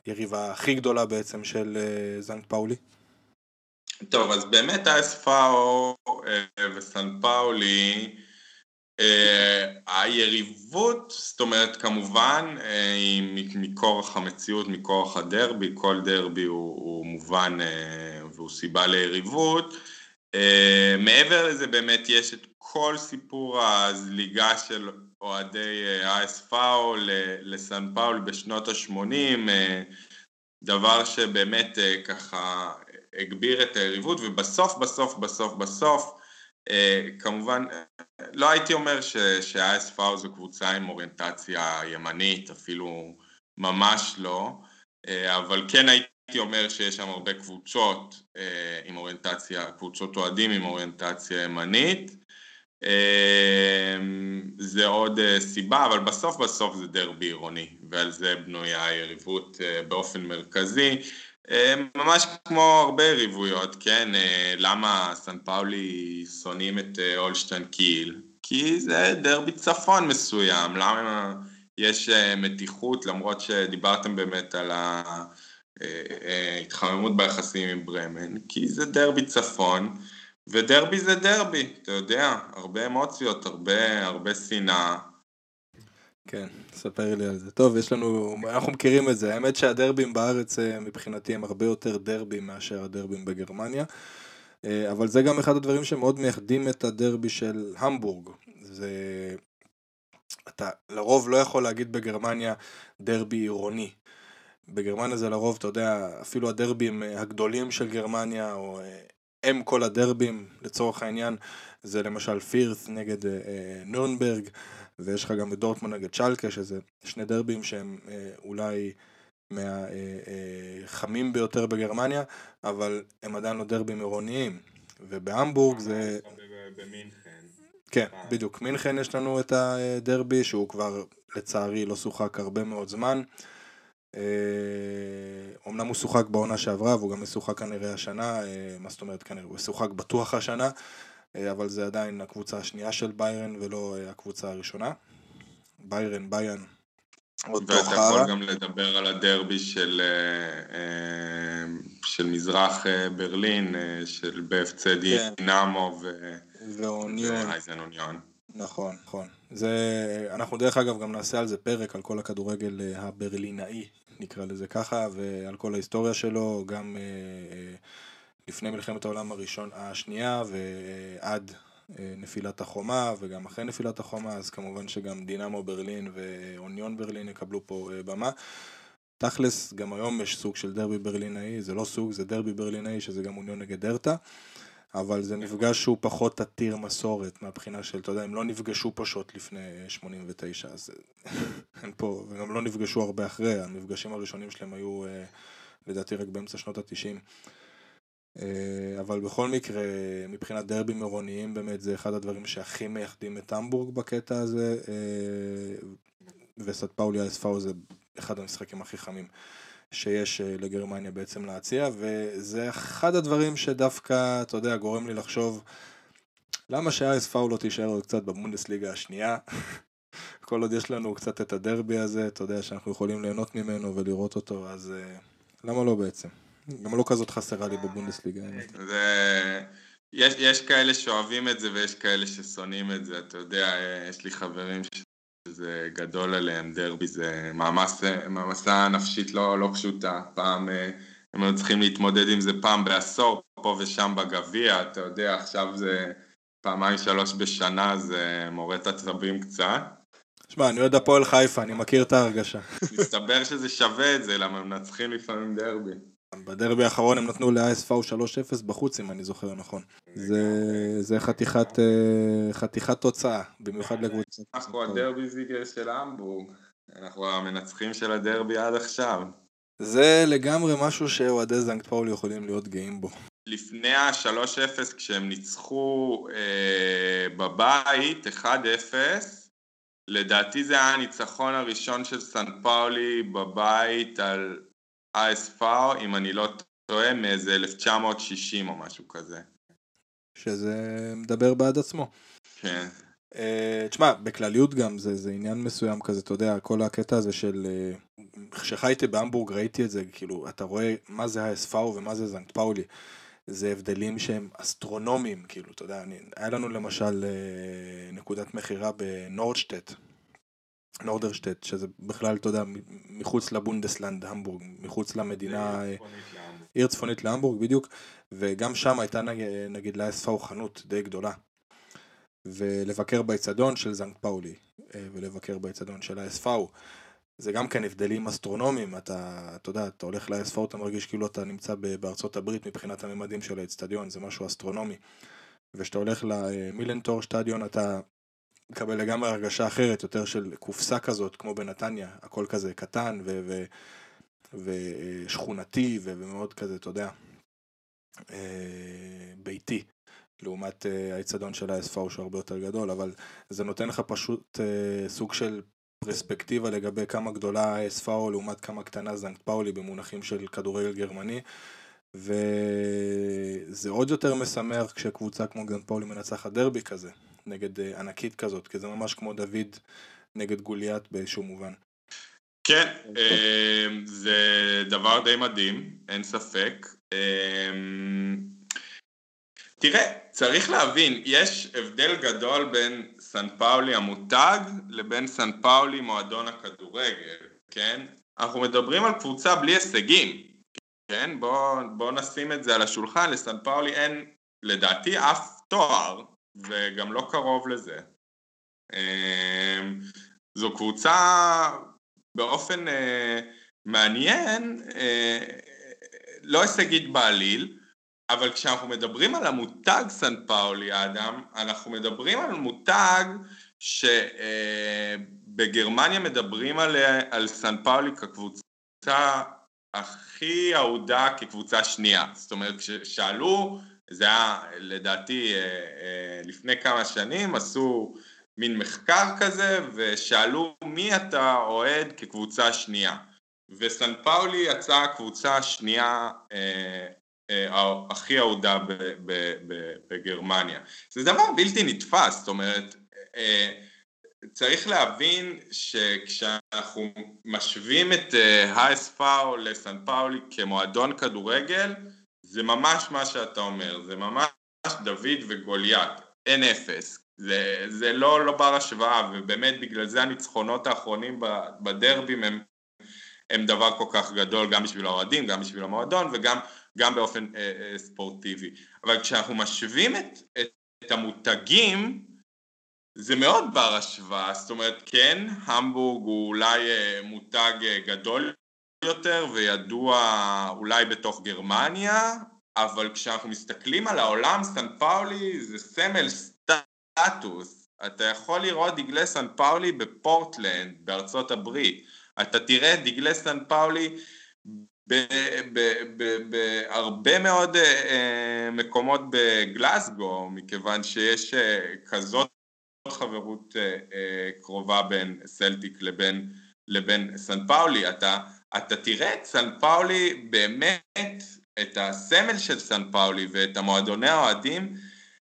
היריבה הכי גדולה בעצם של סנט פאולי? טוב, אז באמת ה-SFAO וסנט פאולי היריבות, זאת אומרת כמובן היא מכורח המציאות, מכורח הדרבי, כל דרבי הוא מובן והוא סיבה ליריבות, מעבר לזה באמת יש את כל סיפור הזליגה של אוהדי ה-SFAO לסן פאול בשנות ה-80, דבר שבאמת ככה הגביר את היריבות ובסוף בסוף בסוף בסוף כמובן לא הייתי אומר שה-SFAO זו קבוצה עם אוריינטציה ימנית, אפילו ממש לא, אבל כן הייתי אומר שיש שם הרבה קבוצות עם אוריינטציה, קבוצות אוהדים עם אוריינטציה ימנית, זה עוד סיבה, אבל בסוף בסוף זה דרבי עירוני ועל זה בנויה היריבות באופן מרכזי, ממש כמו הרבה יריבויות, כן, למה סן פאולי שונאים את הולשטיין קיל? כי זה דרבי צפון מסוים, למה יש מתיחות למרות שדיברתם באמת על ההתחממות ביחסים עם ברמן, כי זה דרבי צפון ודרבי זה דרבי, אתה יודע, הרבה אמוציות, הרבה הרבה שנאה. כן, ספר לי על זה. טוב, יש לנו, אנחנו מכירים את זה, האמת שהדרבים בארץ מבחינתי הם הרבה יותר דרבים מאשר הדרבים בגרמניה, אבל זה גם אחד הדברים שמאוד מייחדים את הדרבי של המבורג, זה, אתה לרוב לא יכול להגיד בגרמניה דרבי עירוני, בגרמניה זה לרוב, אתה יודע, אפילו הדרבים הגדולים של גרמניה, או אם כל הדרבים לצורך העניין, זה למשל פירס נגד נורנברג, ויש לך גם את דורטמונד נגד צ'לקה, שזה שני דרבים שהם אולי מהחמים ביותר בגרמניה, אבל הם עדיין לא דרבים עירוניים, ובהמבורג זה... במינכן. כן, בדיוק, מינכן יש לנו את הדרבי, שהוא כבר לצערי לא שוחק הרבה מאוד זמן. אמנם הוא שוחק בעונה שעברה, והוא גם משוחק כנראה השנה, מה זאת אומרת כנראה, הוא משוחק בטוח השנה. אבל זה עדיין הקבוצה השנייה של ביירן ולא הקבוצה הראשונה. ביירן, ביין, ואתה יכול גם לדבר על הדרבי של, של מזרח ברלין, של BFC כן. דינמו ואייזן נכון, נכון. זה, אנחנו דרך אגב גם נעשה על זה פרק, על כל הכדורגל הברלינאי, נקרא לזה ככה, ועל כל ההיסטוריה שלו, גם לפני מלחמת העולם הראשון, השנייה ועד אה, נפילת החומה וגם אחרי נפילת החומה, אז כמובן שגם דינמו ברלין ואוניון ברלין יקבלו פה אה, במה. תכלס, גם היום יש סוג של דרבי ברלינאי, זה לא סוג, זה דרבי ברלינאי שזה גם אוניון נגד דרטה, אבל זה מפגש שהוא פחות עתיר מסורת מהבחינה של, אתה יודע, הם לא נפגשו פשוט לפני 89, אז אין פה, וגם לא נפגשו הרבה אחרי, המפגשים הראשונים שלהם היו לדעתי רק באמצע שנות התשעים. אה, אבל בכל מקרה, מבחינת דרבים עירוניים באמת זה אחד הדברים שהכי מייחדים את המבורג בקטע הזה, אה, וסט פאולי אספאו זה אחד המשחקים הכי חמים שיש אה, לגרמניה בעצם להציע, וזה אחד הדברים שדווקא, אתה יודע, גורם לי לחשוב למה שהאס פאו לא תישאר עוד קצת בבונדסליגה השנייה. כל עוד יש לנו קצת את הדרבי הזה, אתה יודע, שאנחנו יכולים ליהנות ממנו ולראות אותו, אז למה לא בעצם? גם לא כזאת חסרה לי בבונדסליגה. זה... יש, יש כאלה שאוהבים את זה ויש כאלה ששונאים את זה, אתה יודע, יש לי חברים שזה גדול עליהם, דרבי זה מעמסה נפשית לא, לא פשוטה, פעם הם היו צריכים להתמודד עם זה פעם בעשור, פה ושם בגביע, אתה יודע, עכשיו זה פעמיים שלוש בשנה, זה מורט עצבים קצת. שמע, אני אוהד הפועל חיפה, אני מכיר את ההרגשה. מסתבר שזה שווה את זה, למה הם מנצחים לפעמים דרבי. בדרבי האחרון הם נתנו ל-ISV 3-0 בחוץ אם אני זוכר נכון. זה, זה חתיכת, אה, חתיכת תוצאה, במיוחד לקבוצה. אנחנו הדרבי זיגר של המבורג, אנחנו המנצחים של הדרבי עד עכשיו. זה לגמרי משהו שאוהדי זנקט פאולי יכולים להיות גאים בו. לפני ה-3-0 כשהם ניצחו אה, בבית 1-0, לדעתי זה היה הניצחון הראשון של סן פאולי בבית על ASV, אם אני לא טועה, מאיזה 1960 או משהו כזה. שזה מדבר בעד עצמו. כן. Uh, תשמע, בכלליות גם זה, זה עניין מסוים כזה, אתה יודע, כל הקטע הזה של... Uh, כשחייתי בהמבורג ראיתי את זה, כאילו, אתה רואה מה זה ה-SV ומה זה זנקט פאולי. זה הבדלים שהם אסטרונומיים, כאילו, אתה יודע, אני, היה לנו למשל uh, נקודת מכירה בנורדשטט, נורדרשטט, שזה בכלל, אתה יודע, מחוץ לבונדסלנד, המבורג, מחוץ למדינה, עיר צפונית להמבורג, בדיוק, וגם שם הייתה נגיד לאספאו חנות די גדולה. ולבקר באצטדיון של זנק פאולי, אה, ולבקר באצטדיון של האספאו. זה גם כן הבדלים אסטרונומיים, אתה, אתה יודע, אתה הולך לאספאו, אתה מרגיש כאילו אתה נמצא בארצות הברית מבחינת הממדים של האצטדיון, זה משהו אסטרונומי. וכשאתה הולך למילנטור שטדיון, אתה מקבל לגמרי הרגשה אחרת, יותר של קופסה כזאת, כמו בנתניה, הכל כזה קטן ושכונתי ומאוד כזה, אתה יודע, אה, ביתי. לעומת אה, האיצטדיון של ה-SFO שהוא הרבה יותר גדול, אבל זה נותן לך פשוט אה, סוג של פרספקטיבה לגבי כמה גדולה ה-SFO לעומת כמה קטנה זנקט פאולי במונחים של כדורגל גרמני. וזה עוד יותר משמח כשקבוצה כמו גנט פאולי מנצחת דרבי כזה, נגד אה, ענקית כזאת, כי זה ממש כמו דוד נגד גוליית באיזשהו מובן. כן, אמ, זה דבר די מדהים, אין ספק. אמ, תראה, צריך להבין, יש הבדל גדול בין סן פאולי המותג לבין סן פאולי מועדון הכדורגל, כן? אנחנו מדברים על קבוצה בלי הישגים, כן? בואו בוא נשים את זה על השולחן, לסן פאולי אין לדעתי אף תואר, וגם לא קרוב לזה. אמ, זו קבוצה באופן אה, מעניין, אה, לא הישגית בעליל, אבל כשאנחנו מדברים על המותג סן פאולי, אדם, אנחנו מדברים על מותג שבגרמניה אה, מדברים על, על סן פאולי כקבוצה הכי אהודה כקבוצה שנייה. זאת אומרת, כששאלו זה היה לדעתי אה, אה, לפני כמה שנים, עשו מין מחקר כזה ושאלו מי אתה אוהד כקבוצה שנייה. וסן פאולי יצאה קבוצה שנייה אה, הכי אהודה בגרמניה. זה דבר בלתי נתפס, זאת אומרת, צריך להבין שכשאנחנו משווים את האספאו לסן פאולי כמועדון כדורגל, זה ממש מה שאתה אומר, זה ממש דוד וגוליית, אין אפס. זה, זה לא, לא בר השוואה, ובאמת בגלל זה הניצחונות האחרונים בדרבים הם, הם דבר כל כך גדול גם בשביל האוהדים, גם בשביל המועדון וגם גם באופן אה, אה, ספורטיבי. אבל כשאנחנו משווים את, את, את המותגים, זה מאוד בר השוואה, זאת אומרת כן, המבורג הוא אולי אה, מותג אה, גדול יותר וידוע אולי בתוך גרמניה, אבל כשאנחנו מסתכלים על העולם, סן פאולי זה סמל סטטוס. אתה יכול לראות דגלי סן פאולי בפורטלנד, בארצות הברית. אתה תראה דגלי סן פאולי בהרבה מאוד אה, מקומות בגלסגו, מכיוון שיש אה, כזאת חברות אה, קרובה בין סלטיק לבין, לבין סן פאולי. אתה, אתה תראה את סן פאולי באמת, את הסמל של סן פאולי ואת המועדוני האוהדים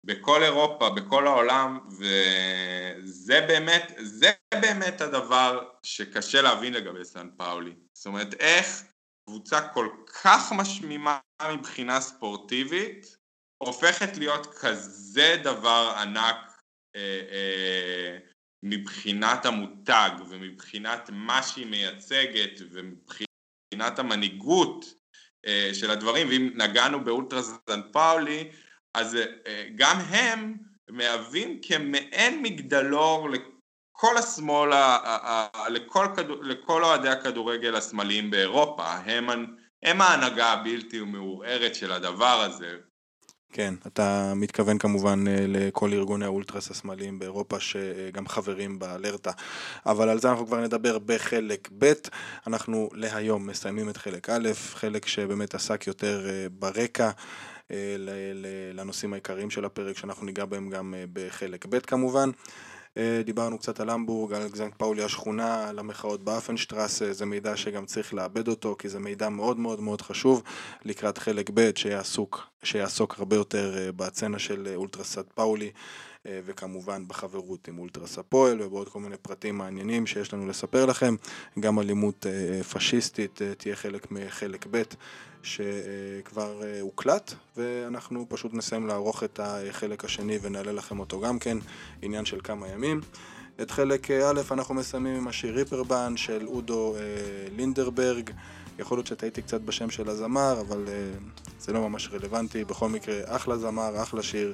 בכל אירופה, בכל העולם, וזה באמת, זה באמת הדבר שקשה להבין לגבי סן פאולי. זאת אומרת, איך קבוצה כל כך משמימה מבחינה ספורטיבית, הופכת להיות כזה דבר ענק אה, אה, מבחינת המותג ומבחינת מה שהיא מייצגת ומבחינת המנהיגות אה, של הדברים, ואם נגענו באולטרה סן פאולי, אז אה, גם הם מהווים כמעין מגדלור לכל השמאל, לכל, לכל אוהדי הכדורגל השמאליים באירופה, הם, הם ההנהגה הבלתי מעורערת של הדבר הזה. כן, אתה מתכוון כמובן אה, לכל ארגוני האולטרס השמאליים באירופה שגם חברים באלרטה, אבל על זה אנחנו כבר נדבר בחלק ב', אנחנו להיום מסיימים את חלק א', חלק שבאמת עסק יותר אה, ברקע. אה, לנושאים העיקריים של הפרק שאנחנו ניגע בהם גם בחלק ב' כמובן. אה, דיברנו קצת על המבורג, על גזנק פאולי השכונה, על המחאות באפנשטרסה, זה מידע שגם צריך לאבד אותו, כי זה מידע מאוד מאוד מאוד חשוב לקראת חלק ב' שיעסוק, שיעסוק הרבה יותר בצנה של אולטרסט פאולי. וכמובן בחברות עם אולטרס הפועל ובעוד כל מיני פרטים מעניינים שיש לנו לספר לכם. גם אלימות פשיסטית תהיה חלק מחלק ב' שכבר אה, הוקלט, ואנחנו פשוט נסיים לערוך את החלק השני ונעלה לכם אותו גם כן, עניין של כמה ימים. את חלק אה, א' אנחנו מסיימים עם השיר ריפרבן של אודו אה, לינדרברג. יכול להיות שטעיתי קצת בשם של הזמר, אבל זה לא ממש רלוונטי. בכל מקרה, אחלה זמר, אחלה שיר.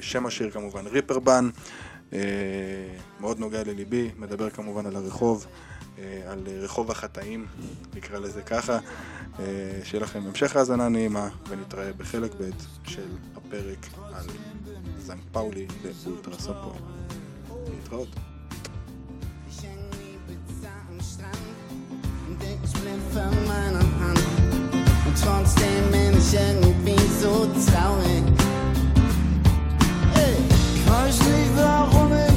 שם השיר כמובן ריפרבן. מאוד נוגע לליבי, מדבר כמובן על הרחוב. אה, על רחוב החטאים, נקרא לזה ככה. אה, שיהיה לכם המשך האזנה נעימה, ונתראה בחלק ב' של הפרק על זנק פאולי ואולטרס הפועל. להתראות. Trotzdem Menschen Ich weiß nicht warum ich